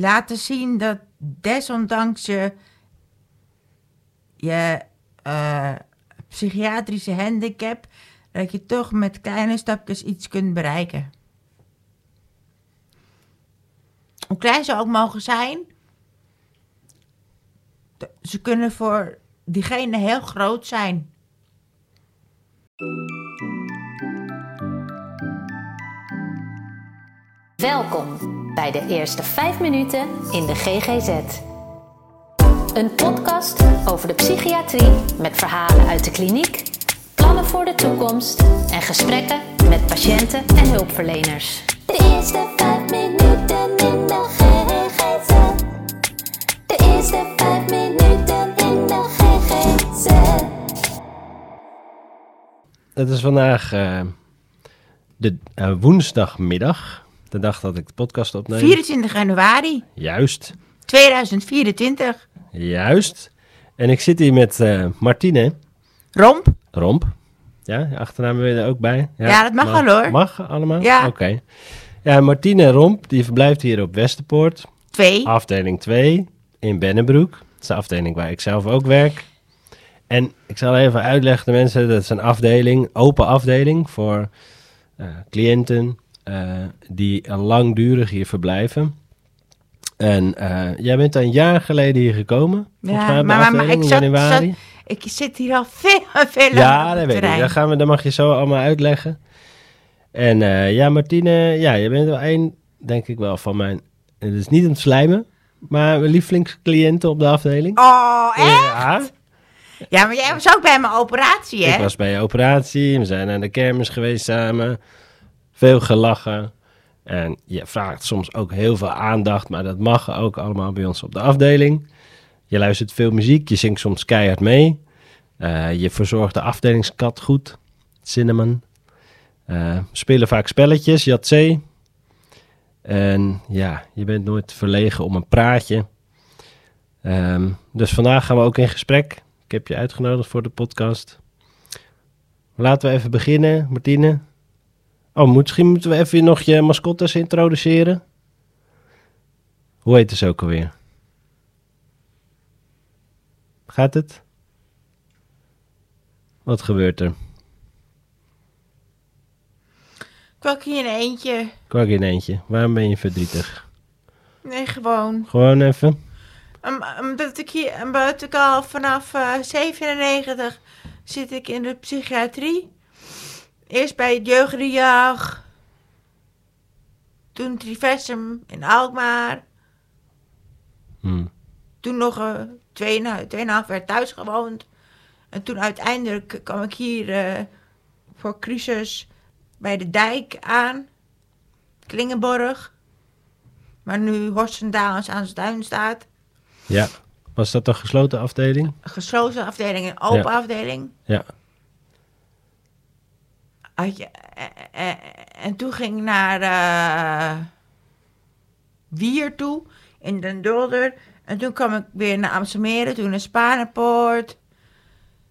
laten zien dat desondanks je, je eh, psychiatrische handicap, dat je toch met kleine stapjes iets kunt bereiken. Hoe klein ze ook mogen zijn, ze kunnen voor diegene heel groot zijn. Welkom bij de eerste 5 minuten in de GGZ. Een podcast over de psychiatrie met verhalen uit de kliniek, plannen voor de toekomst en gesprekken met patiënten en hulpverleners. De eerste vijf minuten in de GGZ. De eerste vijf minuten in de GGZ. Het is vandaag eh, de eh, woensdagmiddag, de dag dat ik de podcast opneem. 24 januari Juist, 2024. juist. En ik zit hier met eh, Martine Romp? Romp. Ja, je achternaam wil je er ook bij? Ja, dat mag wel, hoor. Mag allemaal? Ja. Oké. Ja, Martine Romp, die verblijft hier op Westerpoort, 2. afdeling 2 in Bennebroek. Dat is de afdeling waar ik zelf ook werk. En ik zal even uitleggen, de mensen, dat is een afdeling, open afdeling voor eh, cliënten die langdurig hier verblijven. En eh, jij bent een jaar geleden hier gekomen, mij de maar, maar, ik, zat, januari. zat- ik zit hier al veel, veel Ja, dat weet ik. Dat, gaan we, dat mag je zo allemaal uitleggen. En eh, ja, Martine, ja, je bent wel een, denk ik wel, van mijn... Het is niet te slijmen, maar mijn lievelingscliënten op de afdeling. Oh, echt? Ja, Ja, maar jij was ook bij mijn operatie, hè? ik was bij je operatie, we zijn aan de kermis geweest samen. Veel gelachen. En je vraagt soms ook heel veel aandacht, maar dat mag ook allemaal bij ons op de afdeling. Je luistert veel muziek, je zingt soms keihard mee. Eh, je verzorgt de afdelingskat goed, Cinnamon. We spelen vaak spelletjes, Jatzee. En ja, je bent nooit verlegen om een praatje. Ehm, dus vandaag gaan we ook in gesprek. Ik heb je uitgenodigd voor de podcast. Laten we even beginnen, Martine. Oh, misschien moeten we even nog je mascottes introduceren. Hoe heet ze ook alweer? Gaat het? Wat gebeurt er? Kwak in eentje. Kwak in eentje. Waarom ben je verdrietig? Nee, gewoon. Gewoon even. Om- Omdat ik hier, omdat ik al vanaf eh 97 zit ik in de psychiatrie. Eerst bij het jeugdriaag. Toen Trivessum in Alkmaar. Hm. Toen nog tweeënhalf tweeënhalf jaar thuis gewoond. En toen uiteindelijk kwam ik hier eh, voor crisis bij de dijk aan. Klingenborg. Maar nu Horstendaalens aan Duin staat. Ja. Was dat een gesloten afdeling? Een gesloten afdeling en open Ja. afdeling. Ja. Had je, eh, eh, en toen ging ik naar eh, Wier toe, in Den Dolder. En toen kwam ik weer naar Amstelmeren, toen naar Spanenpoort.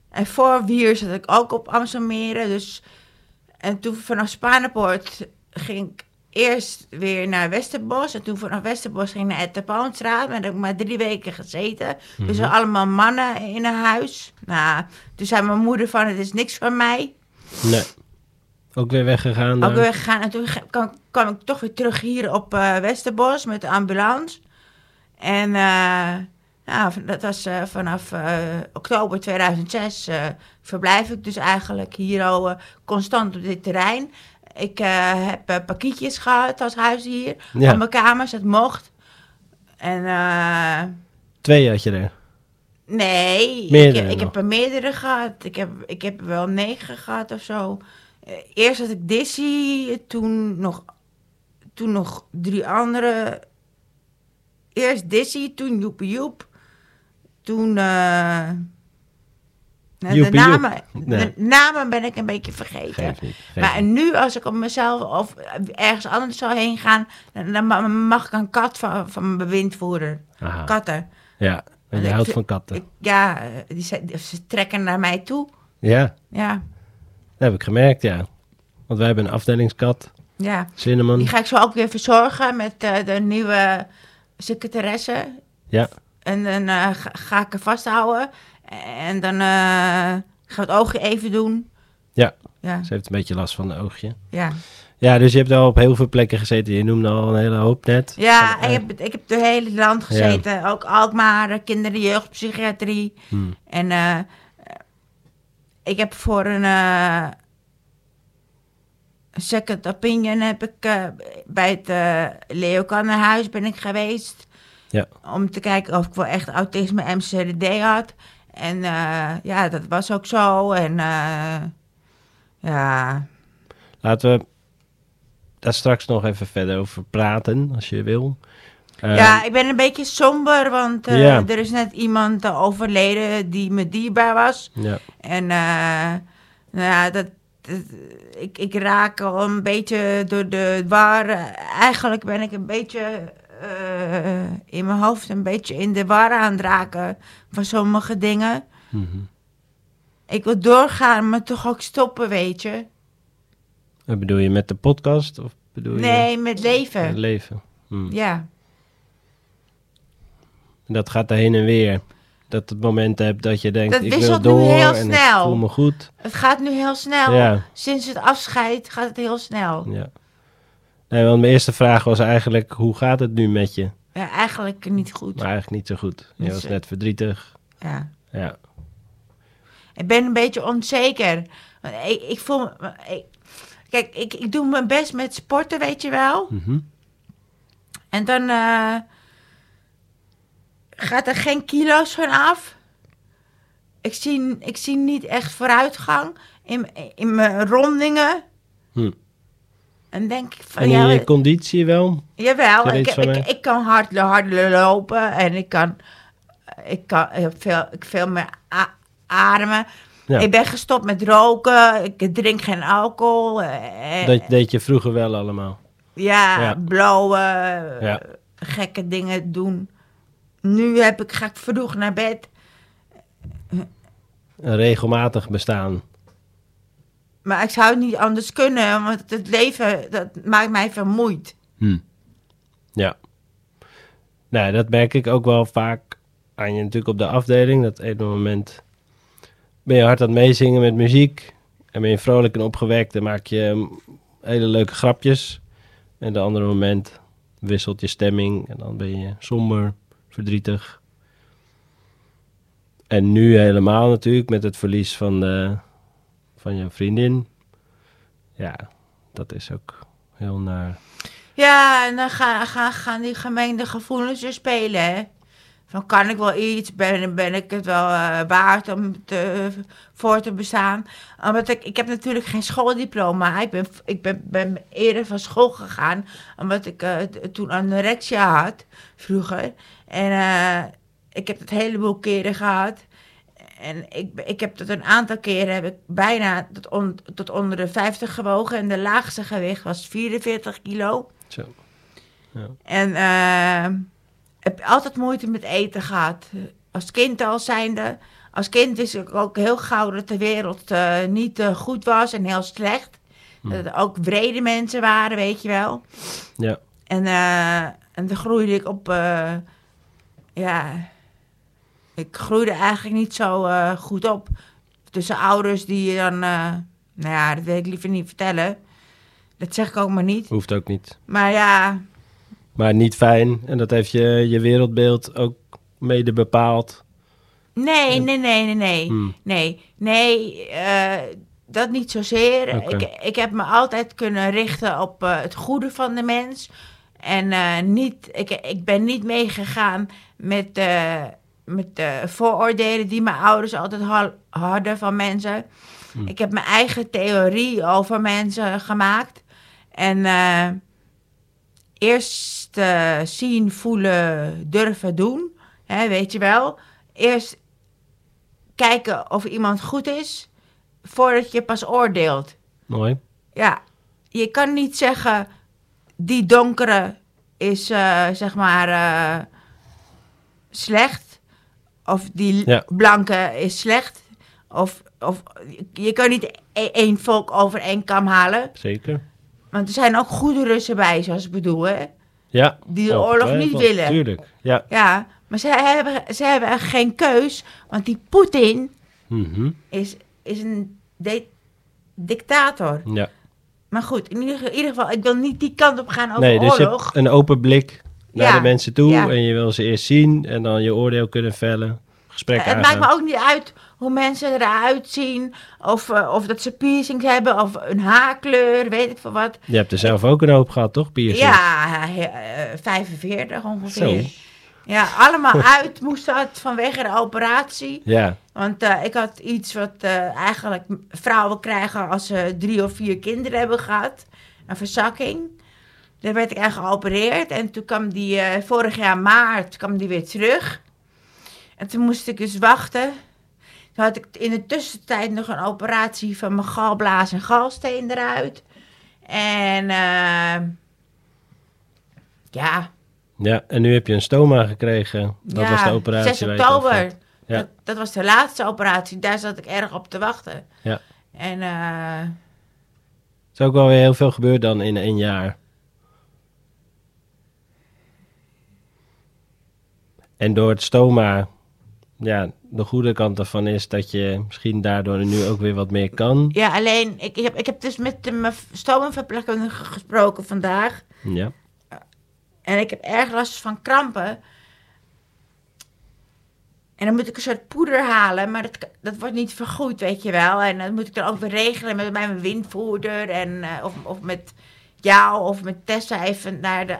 En voor Wier zat ik ook op Amstelmeren. Dus, en toen vanaf Spanenpoort ging ik eerst weer naar Westerbos. En toen vanaf Westerbos ging ik naar Etterpoonstraat. Daar heb ik maar drie weken gezeten. Dus allemaal mannen in een huis. Nou, toen zei mijn moeder van, het is niks van mij. Nee. Ook weer weggegaan? Ook weer gegaan. En toen kwam, kwam ik toch weer terug hier op eh, Westerbos met de ambulance. En nou, dat was eh, vanaf oktober 2006 eh, verblijf ik dus eigenlijk hier al constant op dit terrein. Ik heb pakietjes gehad als huisdier Ja. op mijn kamers, dat mocht. En Twee had je er. Nee, ik, Meerdere ik heb er meerdere gehad. Ik heb, ik heb er wel negen gehad of zo. Eh, Eerst had ik Dizzy, toen nog, toen nog drie andere. Eerst Dizzy, toen Joepie Joep. Toen... nou, de, namen, de namen ben ik een beetje vergeten. Geef niet. geef Maar nu, als ik op mezelf of ergens anders zou heen gaan, dan, dan ma- mag ik een kat van, van mijn bewindvoerder. Aha. Katten. Ja, en je Ik houdt van katten. Ik, ja, eh, die, ze trekken naar mij toe. Ja, Ja, heb ik gemerkt, ja. Want wij hebben een afdelingskat, ja. Cinnamon. Die ga ik zo ook weer verzorgen met eh, de nieuwe secretaresse. Ja. En dan eh, ga, ga ik er vasthouden. En dan eh gaan we het oogje even doen. Ja. Ja, Ze heeft een beetje last van de oogje. ja. Ja, dus je hebt al op heel veel plekken gezeten. Je noemde al een hele hoop net. ja ik, eh, heb, ik heb het hele land gezeten. Ook Alkmaar, eh, kinder- en jeugdpsychiatrie. hmm. En eh, ik heb voor een eh, second opinion heb ik eh, bij het uh, ben ik geweest. Ja. Om te kijken of ik wel echt autisme MCD had. En ja, dat was ook zo. En eh, ja, Laten we daar straks nog even verder over praten, als je wil. Eh, ja, ik ben een beetje somber, want eh, er is net iemand eh, overleden die me dierbaar was. En eh, nou ja, dat, dat- ik, ik raak al een beetje door de war. Eigenlijk ben ik een beetje in mijn hoofd een beetje in de war aan het raken van sommige dingen. Mhm. Ik wil doorgaan, maar toch ook stoppen, weet je. Wat bedoel je met de podcast? Of bedoel je Nee, met het leven. leven? Hmm. Ja, En Dat gaat er heen en weer. Dat het moment hebt dat je denkt, Dat ik wil wisselt nu door heel en snel. ik voel me goed. het gaat nu heel snel. Ja. Sinds het afscheid gaat het heel snel. Ja. Nee, want mijn eerste vraag was eigenlijk, hoe gaat het nu met je? Ja, eigenlijk niet goed. Maar eigenlijk niet zo goed. Je was net verdrietig. Ja. Ja. Ik ben een beetje onzeker. Want Ik, ik voel me... Ik, kijk, ik, ik doe mijn best met sporten, weet je wel. Mhm. En dan eh, gaat er geen kilo's van af. Ik zie, ik zie niet echt vooruitgang in, in mijn rondingen. Hm. En denk ik van, En ja, in je conditie wel? jawel, ik, ik, eh? ik kan hard, hard lopen en ik kan, ik kan ik heb veel, ik veel meer ademen. Ja. Ik ben gestopt met roken, ik drink geen alcohol. eh, Dat deed je vroeger wel allemaal. Ja, Ja. gekke dingen doen. Nu heb ik, ga ik vroeg naar bed. Een regelmatig bestaan. Maar ik zou het niet anders kunnen, want het leven dat maakt mij vermoeid. Hm. Ja. Nou, dat merk ik ook wel vaak aan je natuurlijk op de afdeling. Dat ene moment ben je hard aan het meezingen met muziek. En ben je vrolijk en opgewekt en maak je hele leuke grapjes. En de andere moment wisselt je stemming en dan ben je somber, verdrietig. En nu helemaal natuurlijk met het verlies van, de, van je vriendin. Ja, dat is ook heel naar. Ja, en dan gaan, gaan, gaan die gemeende gevoelens weer spelen. Van kan ik wel iets, ben, ben ik het wel eh, waard om te, voor te bestaan. Omdat ik, ik heb natuurlijk geen schooldiploma. Ik ben, ik ben, ben eerder van school gegaan, omdat ik eh, t- toen anorexia had, vroeger. En eh, ik heb het een heleboel keren gehad. En ik, ik heb tot een aantal keren heb ik bijna tot, on- tot onder de 50 gewogen. En de laagste gewicht was 44 kilo. Zo. En eh, heb altijd moeite met eten gehad. Als kind al zijnde. Als kind wist ik ook heel gauw dat de wereld eh, niet goed was en heel slecht. Dat er ook wrede mensen waren, weet je wel. Ja. En, en dan groeide ik op... ja... Ik groeide eigenlijk niet zo eh, goed op. Tussen ouders die dan... eh, nou ja, dat wil ik liever niet vertellen. Dat zeg ik ook maar niet. Hoeft ook niet. Maar ja... Maar niet fijn. En dat heeft je, je wereldbeeld ook mede bepaald. Nee, nee, nee, nee, nee. Hmm. Nee, nee, eh, dat niet zozeer. Ik, ik heb me altijd kunnen richten op het goede van de mens. En eh, niet, ik, ik ben niet meegegaan met, eh, met de vooroordelen die mijn ouders altijd ha- hadden van mensen. Hmm. Ik heb mijn eigen theorie over mensen gemaakt. En eh, eerst eh, zien, voelen, durven doen. Hè, weet je wel. Eerst kijken of iemand goed is, voordat je pas oordeelt. Mooi. Ja, je kan niet zeggen, die donkere is, eh, zeg maar, eh, slecht. Of die Ja. blanke is slecht. Of, of je kan niet e- één volk over één kam halen. Zeker. Want er zijn ook goede Russen bij, zoals ik bedoel, hè. Ja. Die de oorlog niet willen. Tuurlijk, ja. Ja, maar ze hebben, ze hebben echt geen keus, want die Poetin Mhm. is, is een di- dictator. ja. Maar goed, in ieder, in ieder geval, ik wil niet die kant op gaan over Nee, dus je oorlog. hebt een open blik naar Ja, de mensen toe ja. en je wil ze eerst zien en dan je oordeel kunnen vellen. Gesprek het maakt me ook niet uit hoe mensen eruit zien, of, eh, of dat ze piercings hebben, of een haarkleur, weet ik veel wat. Je hebt er zelf ook een hoop gehad, toch? Piercing? Ja, eh, 45 ongeveer. Zo. Ja, allemaal uit moest dat vanwege de operatie. Ja, Want eh, ik had iets wat eh, eigenlijk vrouwen krijgen als ze drie of vier kinderen hebben gehad. Een verzakking. Daar werd ik aan geopereerd. En toen kwam die, eh, vorig jaar maart, kwam die weer terug. En toen moest ik dus wachten. Toen had ik in de tussentijd nog een operatie van mijn galblaas en galsteen eruit. En ja, ja, en nu heb je een stoma gekregen. Dat ja, was de operatie 6 waar je het over oktober. Ja. Dat, dat was de laatste operatie. Daar zat ik erg op te wachten. Ja. En eh, Het is ook wel weer heel veel gebeurd dan in één jaar. En door het stoma, ja, de goede kant daarvan is dat je misschien daardoor nu ook weer wat meer kan. ja, alleen, ik, ik, heb, ik heb dus met de mijn stomenverpleegkundige gesproken vandaag. Ja, En ik heb erg last van krampen. En dan moet ik een soort poeder halen, maar dat, dat wordt niet vergoed, weet je wel. En dat moet ik dan ook weer regelen met mijn windvoerder. En, eh, of, of met jou of met Tessa even naar de,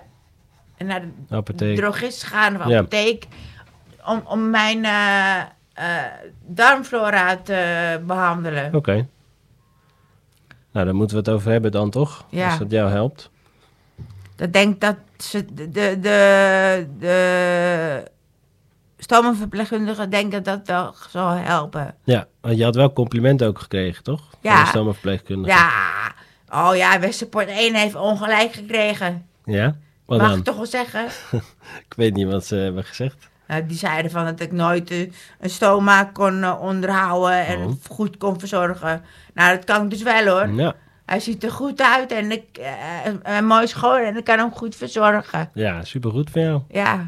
naar de apotheek. drogist gaan of Ja. apotheek. Om, om mijn eh, eh, darmflora te behandelen. Oké. Nou, daar moeten we het over hebben dan toch? Ja. Als dat jou helpt. Dat denk dat ze de, de, de, de stomenverpleegkundigen denken dat dat zal helpen. Ja, want je had wel complimenten ook gekregen, toch? Ja. Van de. Ja, oh ja, Westerport 1 heeft ongelijk gekregen. Ja? Wat Mag dan? ik toch wel zeggen? Ik weet niet wat ze hebben gezegd. Nou, die zeiden van dat ik nooit eh, een stoma kon eh, onderhouden en Oh. goed kon verzorgen. Nou, dat kan ik dus wel hoor. Ja, Hij ziet er goed uit en ik, eh, mooi schoon en ik kan hem goed verzorgen. ja supergoed voor jou. Ja.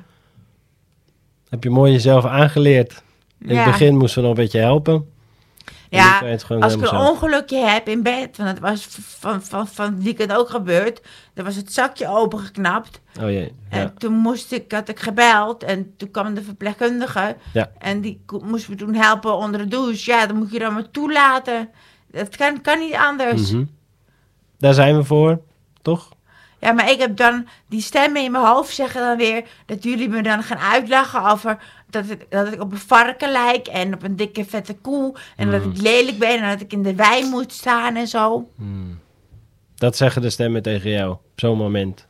Heb je mooi jezelf aangeleerd. In Ja. het begin moesten we nog een beetje helpen. Ja, het als ik een zelf. ongelukje heb in bed, want dat was van, van, van het weekend ook gebeurd, dan was het zakje opengeknapt. Oh jee, ja. En toen moest ik, had ik gebeld en toen kwam de verpleegkundige Ja. en die moest me toen helpen onder de douche. Ja, dan moet je dan maar toelaten. Dat kan, kan niet anders. Mhm. Daar zijn we voor, toch? Ja, maar ik heb dan die stemmen in mijn hoofd zeggen dan weer dat jullie me dan gaan uitlachen over dat ik, dat ik op een varken lijk en op een dikke vette koe en dat Mm. ik lelijk ben en dat ik in de wei moet staan en zo. Dat zeggen de stemmen tegen jou, op zo'n moment.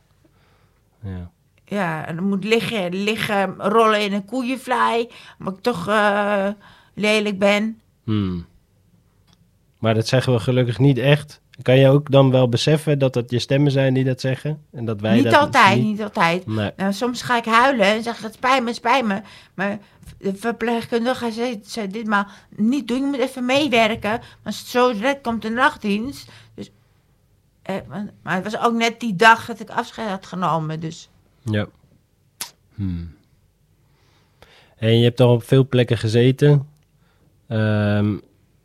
Ja. Ja, en dan moet liggen, liggen rollen in een koeienvlei, omdat ik toch eh, lelijk ben. Hmm. Maar dat zeggen we gelukkig niet echt. Kan je ook dan wel beseffen dat het je stemmen zijn die dat zeggen? En dat wij niet dat altijd, niet- niet altijd. Nee. Nou, soms ga ik huilen en zeg het spijt me, spijt me. Maar de verpleegkundige zei, zei ditmaal, niet doen, je moet even meewerken. Want zo direct komt de nachtdienst. Dus, eh, maar- het was ook net die dag dat ik afscheid had genomen. Dus Ja. Hmm. En je hebt al op veel plekken gezeten. Ehm,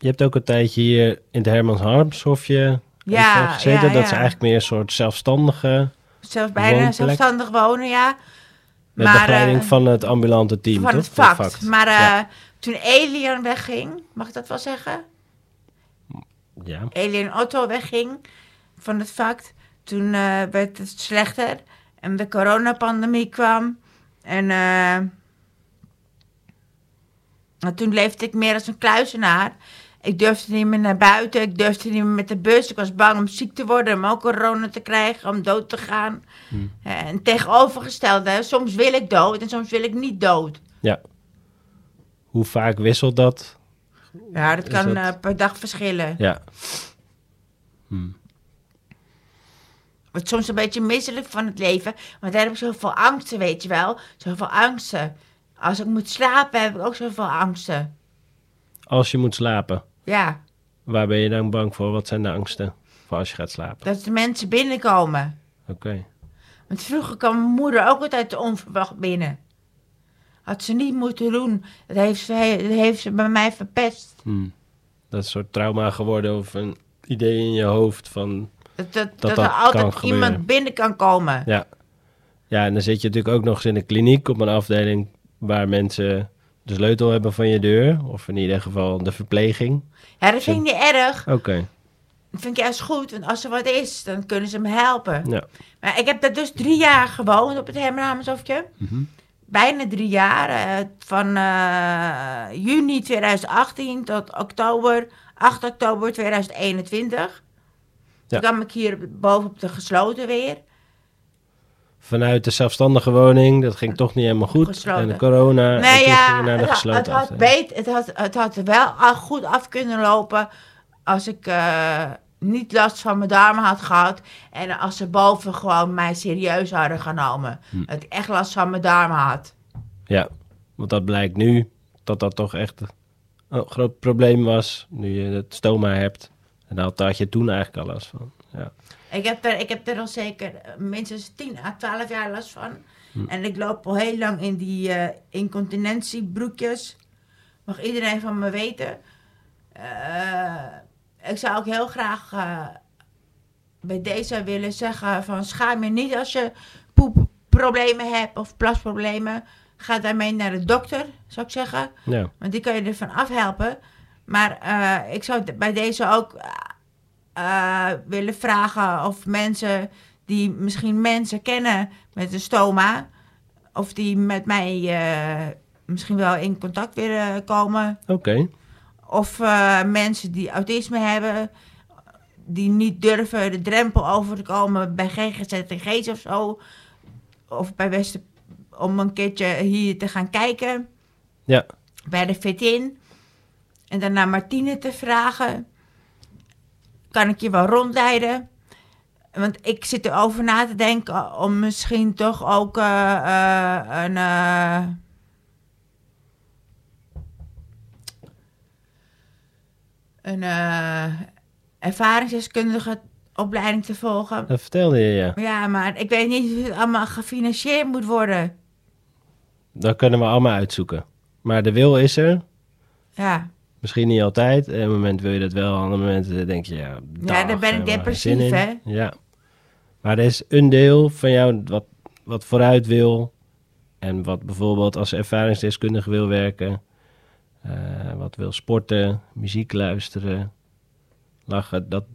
je hebt ook een tijdje hier in het Hermans Harmshofje Ja, gezeten. ja, dat is eigenlijk meer een soort zelfstandige... zelfs bijna Woonplek? zelfstandig wonen, ja. Met Maar, begeleiding eh, van het ambulante team, van toch? het vak. Van het Maar eh, toen Elian wegging, mag ik dat wel zeggen? ja. Elian Otto wegging van het vak. Toen eh, werd het slechter. En de coronapandemie kwam. En en toen leefde ik meer als een kluizenaar. Ik durfde niet meer naar buiten. Ik durfde niet meer met de bus. Ik was bang om ziek te worden. Om ook corona te krijgen. Om dood te gaan. Eh, En tegenovergestelde. Soms wil ik dood. En soms wil ik niet dood. ja. Hoe vaak wisselt dat? Ja, dat Is kan dat- eh, per dag verschillen. Ja. word soms een beetje misselijk van het leven. Want daar heb ik zoveel angsten, weet je wel. Zoveel angsten. Als ik moet slapen, heb ik ook zoveel angsten. Als je moet slapen, Ja, waar ben je dan bang voor? Wat zijn de angsten voor als je gaat slapen? dat de mensen binnenkomen. Oké. Want vroeger kwam mijn moeder ook altijd onverwacht binnen. Had ze niet moeten doen. Dat heeft ze, dat heeft ze bij mij verpest. Hm. Dat is een soort trauma geworden of een idee in je hoofd van... Dat, dat, dat, dat er altijd iemand binnen kan komen. Ja. ja, en dan zit je natuurlijk ook nog eens in een kliniek op een afdeling waar mensen de sleutel hebben van je deur. Of in ieder geval de verpleging. Ja, dat vind ik niet erg. Oké, Dat vind ik juist goed. Want als er wat is, dan kunnen ze me helpen. ja. Maar ik heb daar dus drie jaar gewoond op het Herman Mhm. Bijna drie jaar. eh, van eh, juni 2018 tot oktober, 8 oktober 2021. Ja. Toen kwam ik hier boven op de gesloten weer. Vanuit de zelfstandige woning, dat ging toch niet helemaal goed. Gesloten. En de corona, en nee, toen ja, ging je naar de het, had- gesloten het, had beet, het, had, het had wel al goed af kunnen lopen als ik eh, niet last van mijn darmen had gehad. En als ze boven gewoon mij serieus hadden genomen. Hm. Dat ik echt last van mijn darmen had. Ja, want dat blijkt nu dat dat toch echt een groot probleem was. Nu je het stoma hebt. En daar had je toen eigenlijk al last van. Ja. Ik heb er, ik heb er al zeker eh, minstens 10 à 12 jaar last van. Hm. En ik loop al heel lang in die eh, incontinentiebroekjes. Mag iedereen van me weten. Eh, ik zou ook heel graag bij deze willen zeggen van schaam je niet als je poepproblemen hebt of plasproblemen. Ga daarmee naar de dokter, zou ik zeggen. ja. Want die kan je ervan afhelpen. Maar ik zou bij deze ook eh, willen vragen of mensen die misschien mensen kennen met een stoma, of die met mij eh, misschien wel in contact willen komen. Oké. Of eh, mensen die autisme hebben, die niet durven de drempel over te komen bij GGZTG's of zo. Of bij Westen, om een keertje hier te gaan kijken Ja. bij de fit-in. En naar Martine te vragen. Kan ik je wel rondleiden? Want ik zit erover na te denken om misschien toch ook eh, eh, een... eh, een ervaringsdeskundige opleiding te volgen. Dat vertelde je, ja. Ja, maar ik weet niet hoe het allemaal gefinancierd moet worden. Dat kunnen we allemaal uitzoeken. Maar de wil is er. Ja. Misschien niet altijd. Op een moment wil je dat wel. Op andere momenten denk je, ja... Ja, dan ben ik depressief, hè? Ja. Maar er is een deel van jou wat, wat vooruit wil. En wat bijvoorbeeld als ervaringsdeskundige wil werken. eh, wat wil sporten, muziek luisteren, lachen. Dat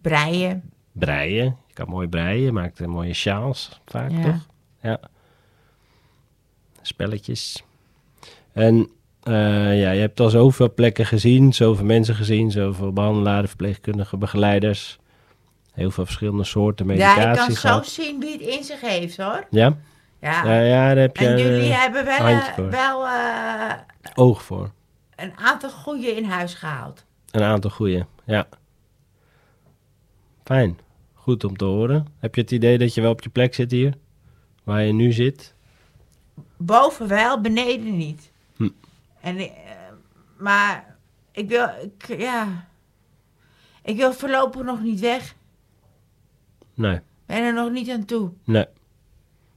Breien. breien. Je kan mooi breien. Je maakt eh, mooie sjaals vaak, Ja. toch? Ja. Spelletjes. En eh, ja, je hebt al zoveel plekken gezien, zoveel mensen gezien, zoveel behandelaren, verpleegkundigen, begeleiders. Heel veel verschillende soorten medicatie Ja, ik kan zo gehad. zien wie het in zich heeft, hoor. Ja? Ja. Ja, ja, daar heb je en jullie hebben wel, eh, wel eh, oog voor. een aantal goede in huis gehaald. Een aantal goede, ja. Fijn. Goed om te horen. Heb je het idee dat je wel op je plek zit hier? Waar je nu zit? Boven wel, beneden niet. En, eh, maar ik wil, ik, ja... Ik wil voorlopig nog niet weg. Nee, Ben er nog niet aan toe. nee.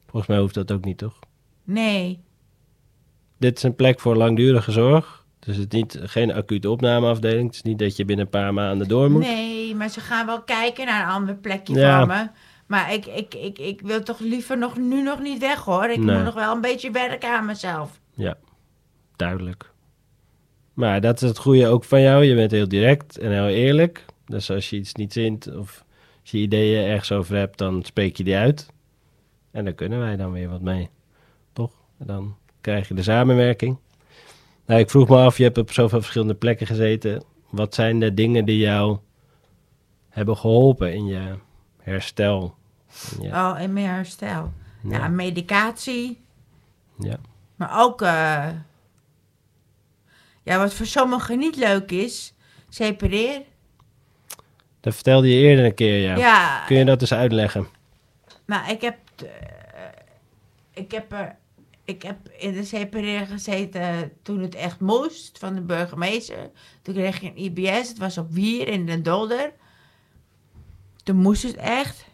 Volgens mij hoeft dat ook niet, toch? Nee. Dit is een plek voor langdurige zorg. Dus het is niet, geen acute opnameafdeling. Het is niet dat je binnen een paar maanden door moet. Nee, maar ze gaan wel kijken naar een ander plekje Ja. voor me. Maar ik, ik, ik, ik wil toch liever nog, nu nog niet weg hoor. Ik Nee. moet nog wel een beetje werken aan mezelf. Ja, duidelijk. Maar dat is het goede ook van jou. Je bent heel direct en heel eerlijk. Dus als je iets niet zint of als je ideeën ergens over hebt, dan spreek je die uit. En dan kunnen wij dan weer wat mee. Toch? En dan krijg je de samenwerking. Nou, ik vroeg me af, je hebt op zoveel verschillende plekken gezeten. Wat zijn de dingen die jou hebben geholpen in je herstel? In je- Oh, in mijn herstel. Ja, Ja. medicatie. ja. Maar ook... eh, ja, wat voor sommigen niet leuk is. Separeer. Dat vertelde je eerder een keer, ja. Ja, Kun je dat eens uitleggen? Nou, ik heb, eh, ik heb er, ik heb in de separeer gezeten toen het echt moest van de burgemeester. Toen kreeg je een IBS, het was op Wier in Den Dolder. Toen moest het echt.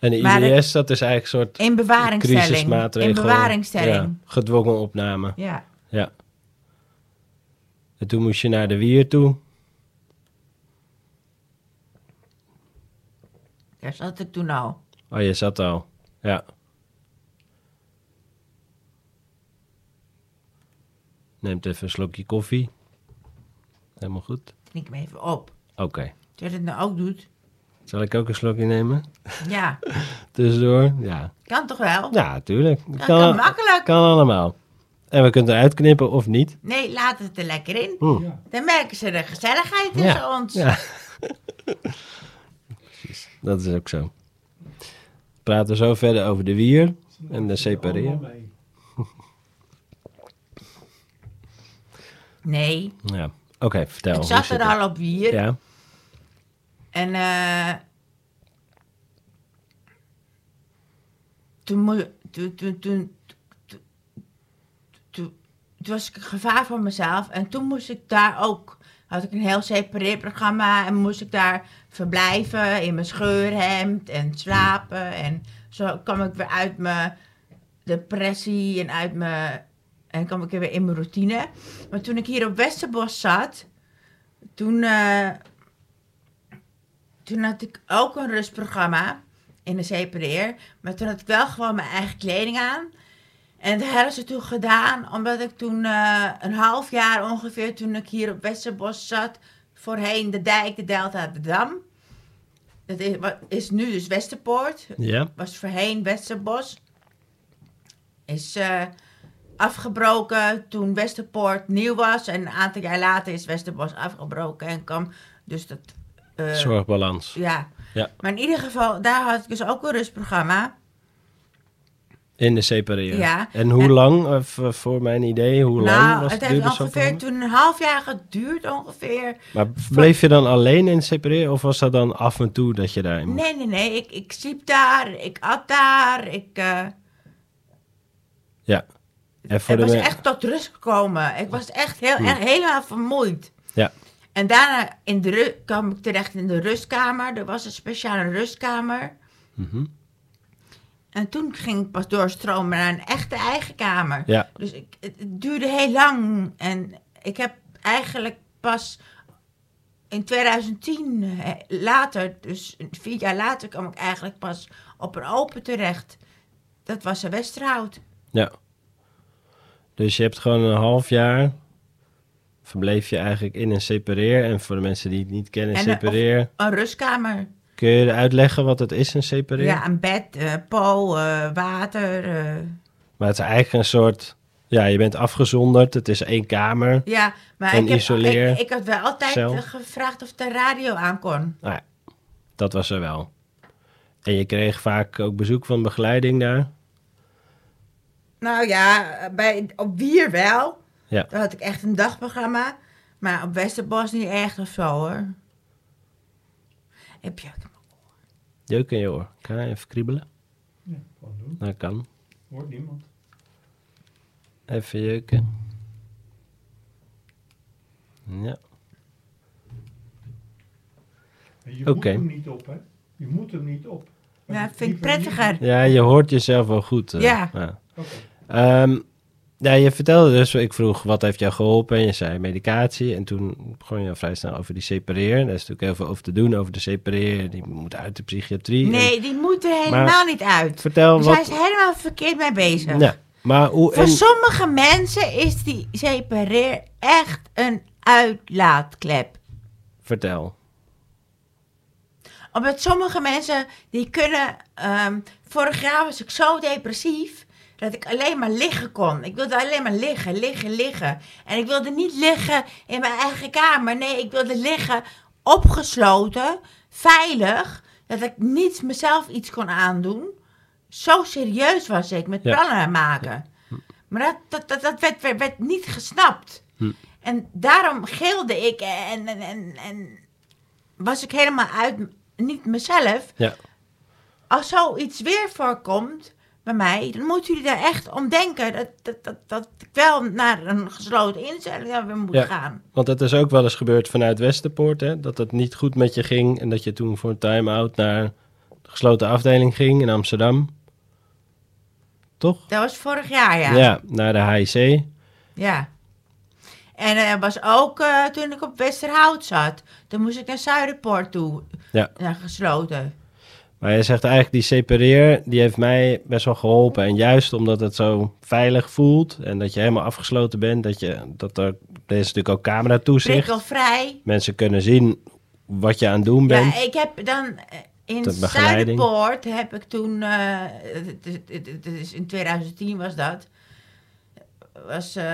En de Maar IBS, dat is eigenlijk een soort In bewaringstelling. crisismaatregel. In bewaringstelling. Ja, gedwongen opname. Ja. Ja. En toen moest je naar de wier toe. Daar zat ik toen al. Oh, je zat al. Ja. Neemt even een slokje koffie. Helemaal goed. Knik me even op. Oké. Als je dat nou ook doet. Zal ik ook een slokje nemen? Ja, Tussendoor? Ja. kan toch wel? Ja, tuurlijk. Dat kan makkelijk. Kan allemaal. En we kunnen eruit knippen of niet. Nee, laat het er lekker in. Hm. Dan merken ze de gezelligheid tussen Ja. ons. Ja. Precies. Dat is ook zo. We praten zo verder over de wier en de separeren. Nee, Ja. Oké, vertel. ik zat er het? al op wier. Ja. En eh toen, moe- toen, toen, toen, toen, toen was ik een gevaar voor mezelf. En toen moest ik daar ook, had ik een heel separeerprogramma. En moest ik daar verblijven in mijn scheurhemd en slapen. En zo kwam ik weer uit mijn depressie en uit mijn... En kwam ik weer in mijn routine. Maar toen ik hier op Westerbos zat, toen... eh, toen had ik ook een rustprogramma in de separeer. Maar toen had ik wel gewoon mijn eigen kleding aan. En dat hebben ze toen gedaan, omdat ik toen eh, een half jaar ongeveer, toen ik hier op Westerbos zat, voorheen de dijk, de Delta, de Dam. Dat is, wat is nu dus Westerpoort, Ja. was voorheen Westerbos. Is eh, afgebroken toen Westerpoort nieuw was. En een aantal jaar later is Westerbos afgebroken en kwam dus dat... eh, Zorgbalans. ja. Ja. Maar in ieder geval, daar had ik dus ook een rustprogramma. In de separeren. Ja. En hoe En- lang, eh, voor mijn idee, hoe lang nou, was het het heeft ongeveer toen een half jaar geduurd ongeveer. Maar bleef je dan alleen in separeren of was dat dan af en toe dat je daarin moest? Nee, nee, nee. Ik, ik sliep daar, ik at daar. Ik, eh, Ja. En voor ik de was me- echt tot rust gekomen. Ik was echt heel, Hmm. echt helemaal vermoeid. Ja. En daarna in de ru- kwam ik terecht in de rustkamer. Er was een speciale rustkamer. Mhm. En toen ging ik pas doorstromen naar een echte eigen kamer. Ja. Dus ik, het, het duurde heel lang. En ik heb eigenlijk pas in 2010, eh, later, dus vier jaar later, kwam ik eigenlijk pas op een open terecht. Dat was een Westerhout. Ja. Dus je hebt gewoon een half jaar verbleef je eigenlijk in een separeer. En voor de mensen die het niet kennen, En, eh, separeer. Een rustkamer. Kun je uitleggen wat het is, een separeer? Ja, een bed, po, eh, water. eh. Maar het is eigenlijk een soort... Ja, je bent afgezonderd. Het is één kamer. Ja, maar ik, heb, ik, ik had wel altijd cel. gevraagd of de radio aan kon. Nou ja, dat was er wel. En je kreeg vaak ook bezoek van begeleiding daar. Nou ja, bij, op Wier wel. Ja. Daar had ik echt een dagprogramma. Maar op Westerbos niet echt of zo hoor. Heb je Jeuk in je oor. Kan je even kriebelen? Ja, gewoon doen. Dat kan. Hoort niemand. Even jeuken. Ja. Je Oké. moet hem niet op, hè? Je moet hem niet op. Ja, vind ik prettiger. ja, je hoort jezelf wel goed. eh. Ja. Oké. Ehm, ja, je vertelde dus, ik vroeg wat heeft jou geholpen en je zei medicatie. En toen begon je al vrij snel over die separeer. Daar is natuurlijk heel veel over te doen, over de separeer. Die moet uit de psychiatrie. Nee, die moet er helemaal Maar- niet uit. Vertel Daar wat... zijn ze helemaal verkeerd mee bezig. Ja, maar hoe... Voor en- sommige mensen is die separeer echt een uitlaatklep. Vertel. Omdat sommige mensen die kunnen. ehm, vorig jaar was ik zo depressief dat ik alleen maar liggen kon. Ik wilde alleen maar liggen, liggen, liggen. En ik wilde niet liggen in mijn eigen kamer. Nee, ik wilde liggen opgesloten, veilig, dat ik niet mezelf iets kon aandoen. Zo serieus was ik met Ja. plannen maken. Maar dat, dat, dat, dat werd, werd, werd niet gesnapt. Hm. En daarom gilde ik en, en, en, en was ik helemaal uit, niet mezelf. Ja. Als zoiets weer voorkomt bij mij, dan moeten jullie daar echt om denken dat, dat, dat, dat ik wel naar een gesloten instelling weer moet Ja. gaan. Want het is ook wel eens gebeurd vanuit Westerpoort, hè? Dat het niet goed met je ging en dat je toen voor een time-out naar de gesloten afdeling ging in Amsterdam. Toch? Dat was vorig jaar, ja. Ja, naar de HIC. Ja. En er was ook eh, toen ik op Westerhout zat. Toen moest ik naar Zuiderpoort toe. Ja. Naar gesloten. Maar je zegt eigenlijk, die separeer, die heeft mij best wel geholpen. En juist omdat het zo veilig voelt en dat je helemaal afgesloten bent, dat, je, dat er, er is natuurlijk ook camera toezicht. Prikkelvrij. Mensen kunnen zien wat je aan het doen bent. Ja, ik heb dan eh, in. Zuiderpoort heb ik toen, is in 2010 was dat, was eh,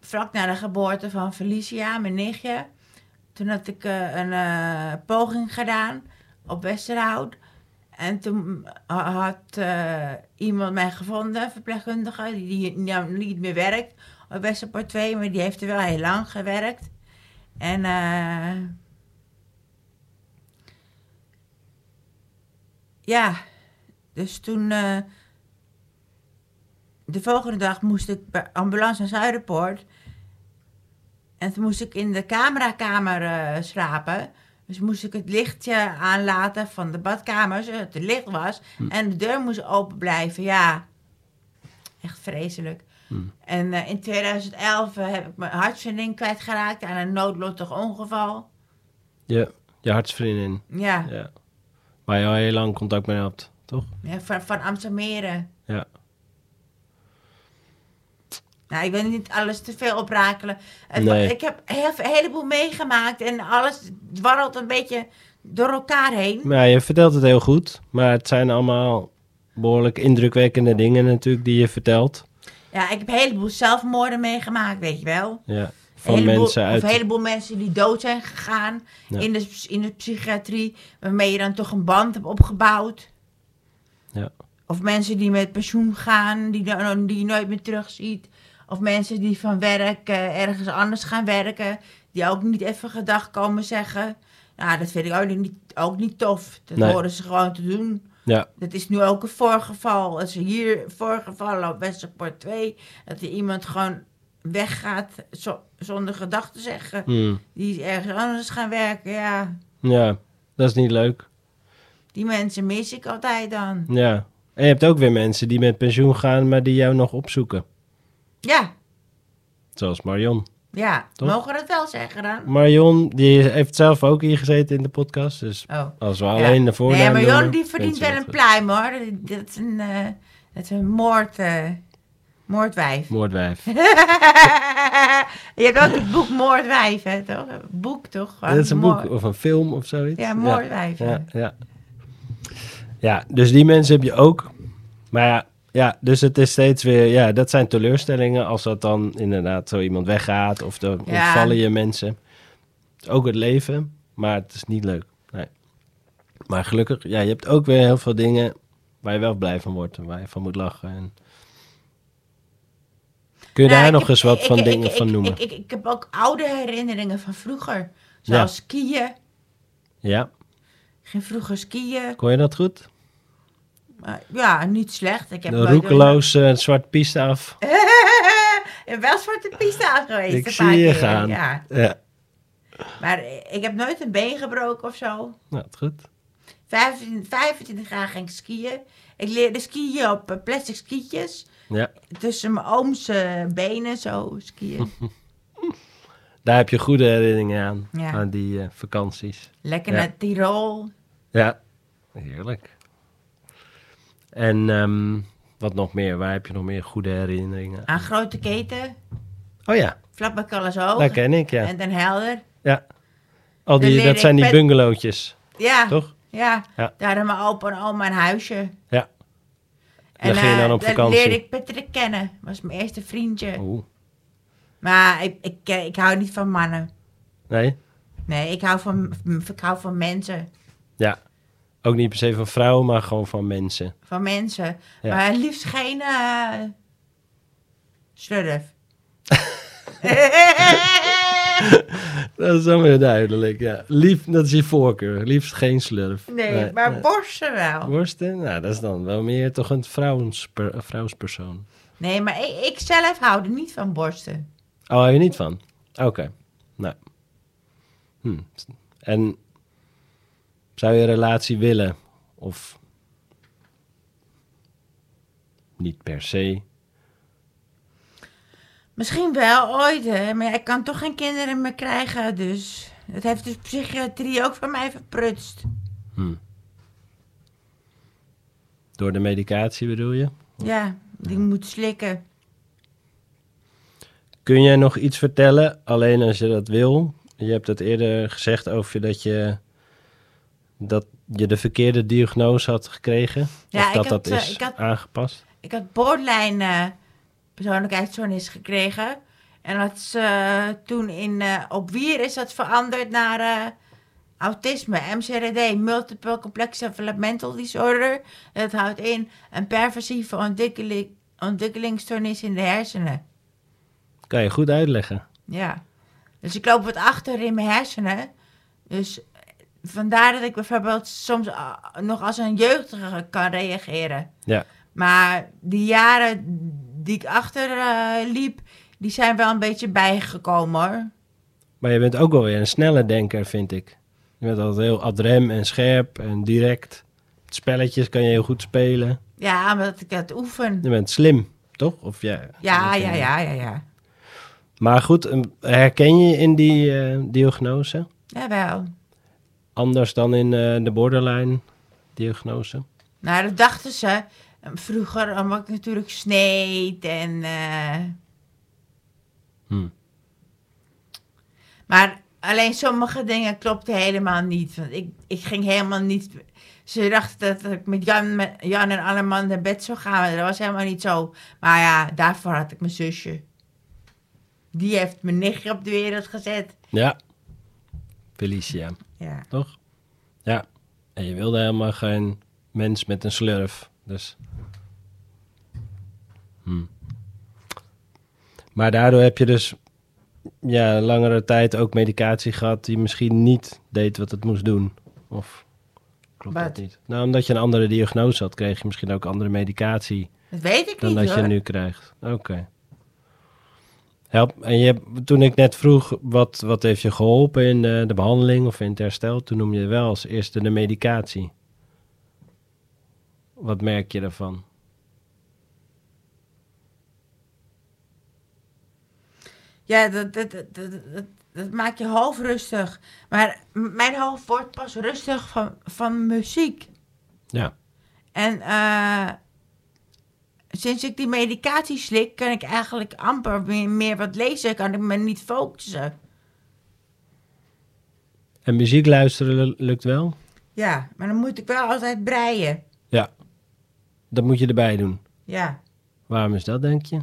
vlak na de geboorte van Felicia, mijn nichtje. Toen had ik een poging gedaan op Westerhout. En toen ha- had eh, iemand mij gevonden, verpleegkundige, die, niet meer werkt op Westerpoort 2, maar die heeft er wel heel lang gewerkt. En eh, ja, dus toen. eh, de volgende dag moest ik bij ambulance naar Zuiderpoort. En toen moest ik in de camerakamer slapen. Dus moest ik het lichtje aanlaten van de badkamer, zodat het licht was. En de deur moest open blijven, ja. Echt vreselijk. En eh, in 2011 heb ik mijn hartsvinding kwijtgeraakt aan een noodlottig ongeval. Je, je hartsvriendin. Ja, Ja. Waar je al heel lang contact mee had, toch? ja van, van Amstelmeren. Ja. Nou, ik wil niet alles te veel oprakelen. Nee. Ik heb een heleboel meegemaakt en alles dwarrelt een beetje door elkaar heen. Ja, je vertelt het heel goed. Maar het zijn allemaal behoorlijk indrukwekkende dingen natuurlijk die je vertelt. Ja, ik heb een heleboel zelfmoorden meegemaakt, weet je wel. Ja. Van heleboel- mensen uit... Of een heleboel mensen die dood zijn gegaan Ja. in, de, in de psychiatrie, waarmee je dan toch een band hebt opgebouwd. Ja. Of mensen die met pensioen gaan, die, dan- die je nooit meer terugziet. Of mensen die van werk ergens anders gaan werken, die ook niet even gedag komen zeggen. Nou, dat vind ik ook niet, ook niet tof. Dat Nee. horen ze gewoon te doen. Ja. Dat is nu ook een voorgeval. Dat is hier voorgevallen op Westerport 2. Dat er iemand gewoon weggaat zo- zonder gedag te zeggen. Hmm. Die is ergens anders gaan werken. Ja, Ja, dat is niet leuk. die mensen mis ik altijd dan. Ja. En je hebt ook weer mensen die met pensioen gaan, maar die jou nog opzoeken. Ja, Zoals Marion. ja. Toch? Mogen we dat wel zeggen dan? Marion, die heeft zelf ook hier gezeten in de podcast. Dus Oh. als we Ja. alleen de voornaam Nee, noemen, die verdient wel we een pluim hoor. Dat- is een, dat is een moord, eh, moordwijf. Moordwijf. je hebt ook het boek Moordwijf, hè, toch? Een boek, toch? Dat is een Moord- boek of een film of zoiets. Ja, moordwijf. Ja, Ja. ja. ja, dus die mensen heb je ook. Maar ja, ja, dus het is steeds weer... Ja, dat zijn teleurstellingen als dat dan inderdaad zo iemand weggaat... of dan Ja. ontvallen je mensen. Het is ook het leven, maar het is niet leuk. Nee. Maar gelukkig, ja, je hebt ook weer heel veel dingen... waar je wel blij van wordt en waar je van moet lachen. En... Kun je Nou, daar nog heb- eens wat ik- van ik- dingen ik- van noemen? Ik, heb ook oude herinneringen van vroeger. Zoals skiën. ja, Ik ging vroeger skiën. kon je dat goed? Maar ja, niet slecht. Ik heb roekeloos eh, zwart piste af. wel zwarte piste aan geweest. Ik een zie je keer, gaan. Ja. Ja, Maar ik heb nooit een been gebroken of zo. nou, goed. 25, 25 jaar ging ik skiën. Ik leerde skiën op eh, plastic skietjes. Ja, Tussen mijn ooms eh, benen zo skiën. daar heb je goede herinneringen aan. Ja. Aan die eh, vakanties. Lekker Ja. naar Tirol. Ja, heerlijk. En ehm, wat nog meer? Waar heb je nog meer goede herinneringen? Aan Grote Keten. Oh ja, Vlak bij Callesoog. dat ken ik, ja. En Den Helder. ja. Al die, dat zijn die bungalowtjes, Ja. toch? Ja. Ja. Daar hadden mijn opa en oma een huisje. Ja. Daar ging je eh, dan op daar vakantie? leerde ik Patrick kennen. Was mijn eerste vriendje. Oeh. Maar ik, ik, eh, ik hou niet van mannen. Nee? Nee, ik hou van, ik hou van mensen. Ja. Ook niet per se van vrouwen, maar gewoon van mensen. Van mensen. Ja. Maar liefst geen eh slurf. Dat is dan weer duidelijk, ja. Lief, dat is je voorkeur. Liefst geen slurf. nee, maar nee. borsten wel. Worsten? Nou, dat is dan wel meer toch een vrouwensper, een vrouwspersoon. Nee, maar ik, ik zelf hou er niet van borsten. Oh, hou je niet van? Oké. Nou. Hm. En zou je een relatie willen? Of niet per se? Misschien wel ooit, hè? maar ik kan toch geen kinderen meer krijgen, dus. het heeft de psychiatrie ook van mij verprutst. Hm. Door de medicatie bedoel je? Ja, die moet slikken. Kun jij nog iets vertellen, alleen als je dat wil? Je hebt het eerder gezegd over dat je dat je de verkeerde diagnose had gekregen. Ja, of dat ik had, dat eh, is ik had- aangepast. Ik had borderline eh, persoonlijkheidsstoornis gekregen. En dat is eh, toen in, op Wier is dat veranderd naar autisme, MCRD, Multiple Complex Developmental Disorder. Dat houdt in een perversieve ontwikkeling, ontwikkelingsstoornis in de hersenen. Kan je goed uitleggen. Ja. Dus ik loop wat achter in mijn hersenen. Dus vandaar dat ik bijvoorbeeld soms ah, nog als een jeugdige kan reageren. Ja. Maar die jaren die ik achter eh, liep, die zijn wel een beetje bijgekomen hoor. Maar je bent ook wel weer een snelle denker, vind ik. Je bent altijd heel adrem en scherp en direct. Spelletjes kan je heel goed spelen. Ja, omdat ik het oefen. Je bent slim, toch? Of ja, Ja, ja, ja, ja, ja. Maar goed, um, herken je in die eh, diagnose? Jawel. Anders dan in eh, de borderline diagnose? Nou, dat dachten ze vroeger, omdat ik natuurlijk sneed en... eh, Hm. Maar alleen sommige dingen klopten helemaal niet. Want ik, ik ging helemaal niet... Ze dachten dat ik met Jan, met Jan en alle mannen naar bed zou gaan. Maar dat was helemaal niet zo. Maar ja, daarvoor had ik mijn zusje. Die heeft mijn nichtje op de wereld gezet. Ja. Felicia, Ja. toch? Ja. En je wilde helemaal geen mens met een slurf. Dus. Hm. Maar daardoor heb je dus ja, langere tijd ook medicatie gehad die misschien niet deed wat het moest doen. Of klopt dat niet? Nou, omdat je een andere diagnose had, kreeg je misschien ook andere medicatie Dat weet ik dan niet dat hoor. je nu krijgt. Oké. Help. En je, toen ik net vroeg, wat, wat heeft je geholpen in de, de behandeling of in het herstel? Toen noem je wel als eerste de medicatie. Wat merk je daarvan? Ja, dat, dat, dat, dat, maakt je hoofd rustig. Maar mijn hoofd wordt pas rustig van, van muziek. Ja. En eh, sinds ik die medicatie slik, kan ik eigenlijk amper meer, meer wat lezen. Kan ik me niet focussen. En muziek luisteren lu- lukt wel? Ja, maar dan moet ik wel altijd breien. Ja. Dat moet je erbij doen. Ja, Waarom is dat, denk je?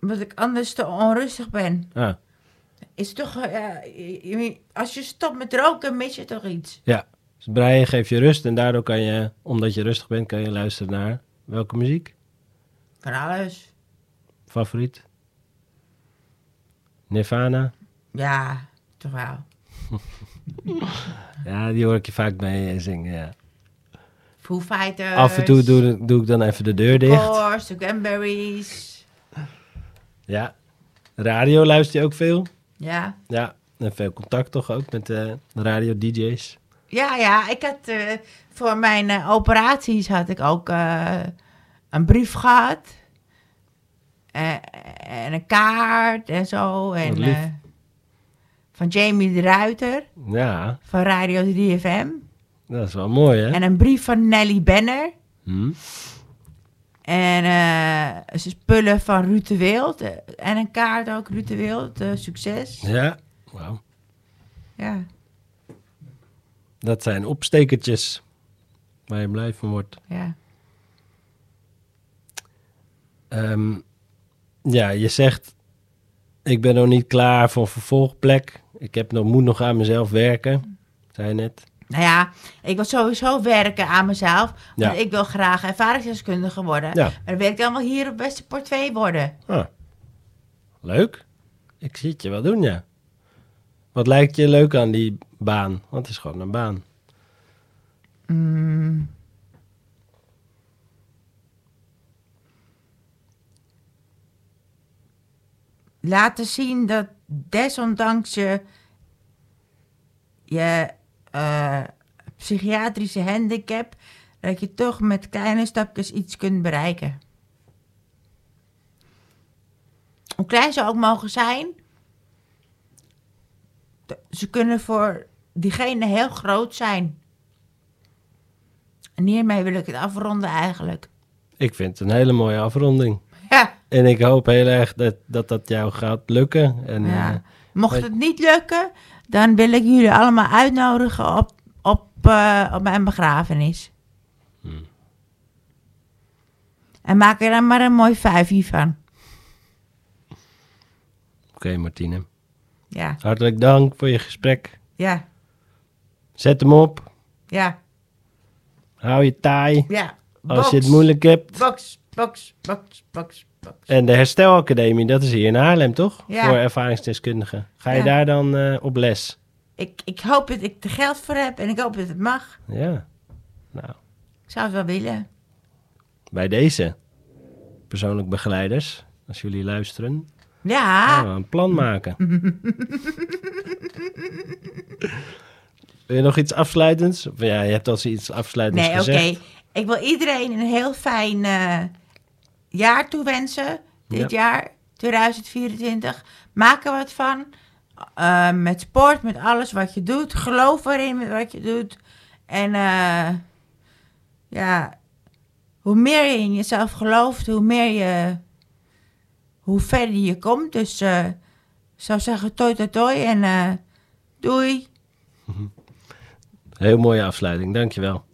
omdat ik anders te onrustig ben. Ah, Is toch, eh, als je stopt met roken, mis je toch iets? ja. Dus breien geeft je rust en daardoor kan je, omdat je rustig bent, kan je luisteren naar welke muziek? Van alles. Favoriet? Nirvana? Ja, toch wel. Ja, die hoor ik je vaak mee eh, zingen, ja. Foo Fighters. Af en toe doe, doe ik dan even de deur dicht. Course, de Cranberries. Ja. Radio luister je ook veel? Ja. Ja. En veel contact toch ook met eh, de radio-dj's? Ja, ja, ik had eh, voor mijn eh, operaties had ik ook eh, een brief gehad. Eh, en een kaart en zo. En, van Jamie de Ruiter Ja, van Radio 3FM. dat is wel mooi, hè? En een brief van Nelly Benner. Hm? En eh, spullen van Ruud de Wild. en een kaart ook, Ruud de Wild. succes. Ja. Wauw. Ja, Dat zijn opstekertjes waar je blij van wordt. ja. Ehm, ja, je zegt, ik ben nog niet klaar voor vervolgplek. Ik heb nog, moet nog aan mezelf werken, zei je net. Nou ja, ik wil sowieso werken aan mezelf. Ja. Want ik wil graag ervaringsdeskundige worden. Ja. Maar dan wil ik dan wel hier op Westerport 2 worden. Ah, leuk. Ik zie het je wel doen, ja. Wat lijkt je leuk aan die baan? Want het is gewoon een baan. Mm. Laten zien dat desondanks je, je eh, psychiatrische handicap... dat je toch met kleine stapjes iets kunt bereiken. Hoe klein ze ook mogen zijn, ze kunnen voor diegene heel groot zijn. En hiermee wil ik het afronden eigenlijk. Ik vind het een hele mooie afronding. Ja, En ik hoop heel erg dat dat, dat jou gaat lukken. En, ja. eh, Mocht het niet lukken, dan wil ik jullie allemaal uitnodigen op, op, eh, op mijn begrafenis. Hmm. En maak er dan maar een mooi vijfje van. Oké, Martine. Ja, Hartelijk dank voor je gesprek. ja, Zet hem op. ja, Hou je taai. ja. Als je het moeilijk hebt. Box, box, box, box, box. En de Herstelacademie, dat is hier in Haarlem, toch? Ja. Voor ervaringsdeskundigen. Ga je Ja. daar dan eh, op les? Ik, ik hoop dat ik er geld voor heb en ik hoop dat het mag. Ja. Nou, Ik zou het wel willen. bij deze persoonlijk begeleiders, als jullie luisteren, Ja, gaan we een plan maken. Wil je nog iets afsluitends? Of ja, je hebt al iets afsluitends nee, oké. gezegd. Ik wil iedereen een heel fijn eh, jaar toewensen. Dit jaar, 2024. Maak er wat van. Eh, met sport, met alles wat je doet. Geloof erin met wat je doet. En eh, ja, hoe meer je in jezelf gelooft, hoe meer je, hoe verder je komt. Dus ik zou zeggen, toi toi toi en doei. Heel mooie afsluiting, dankjewel.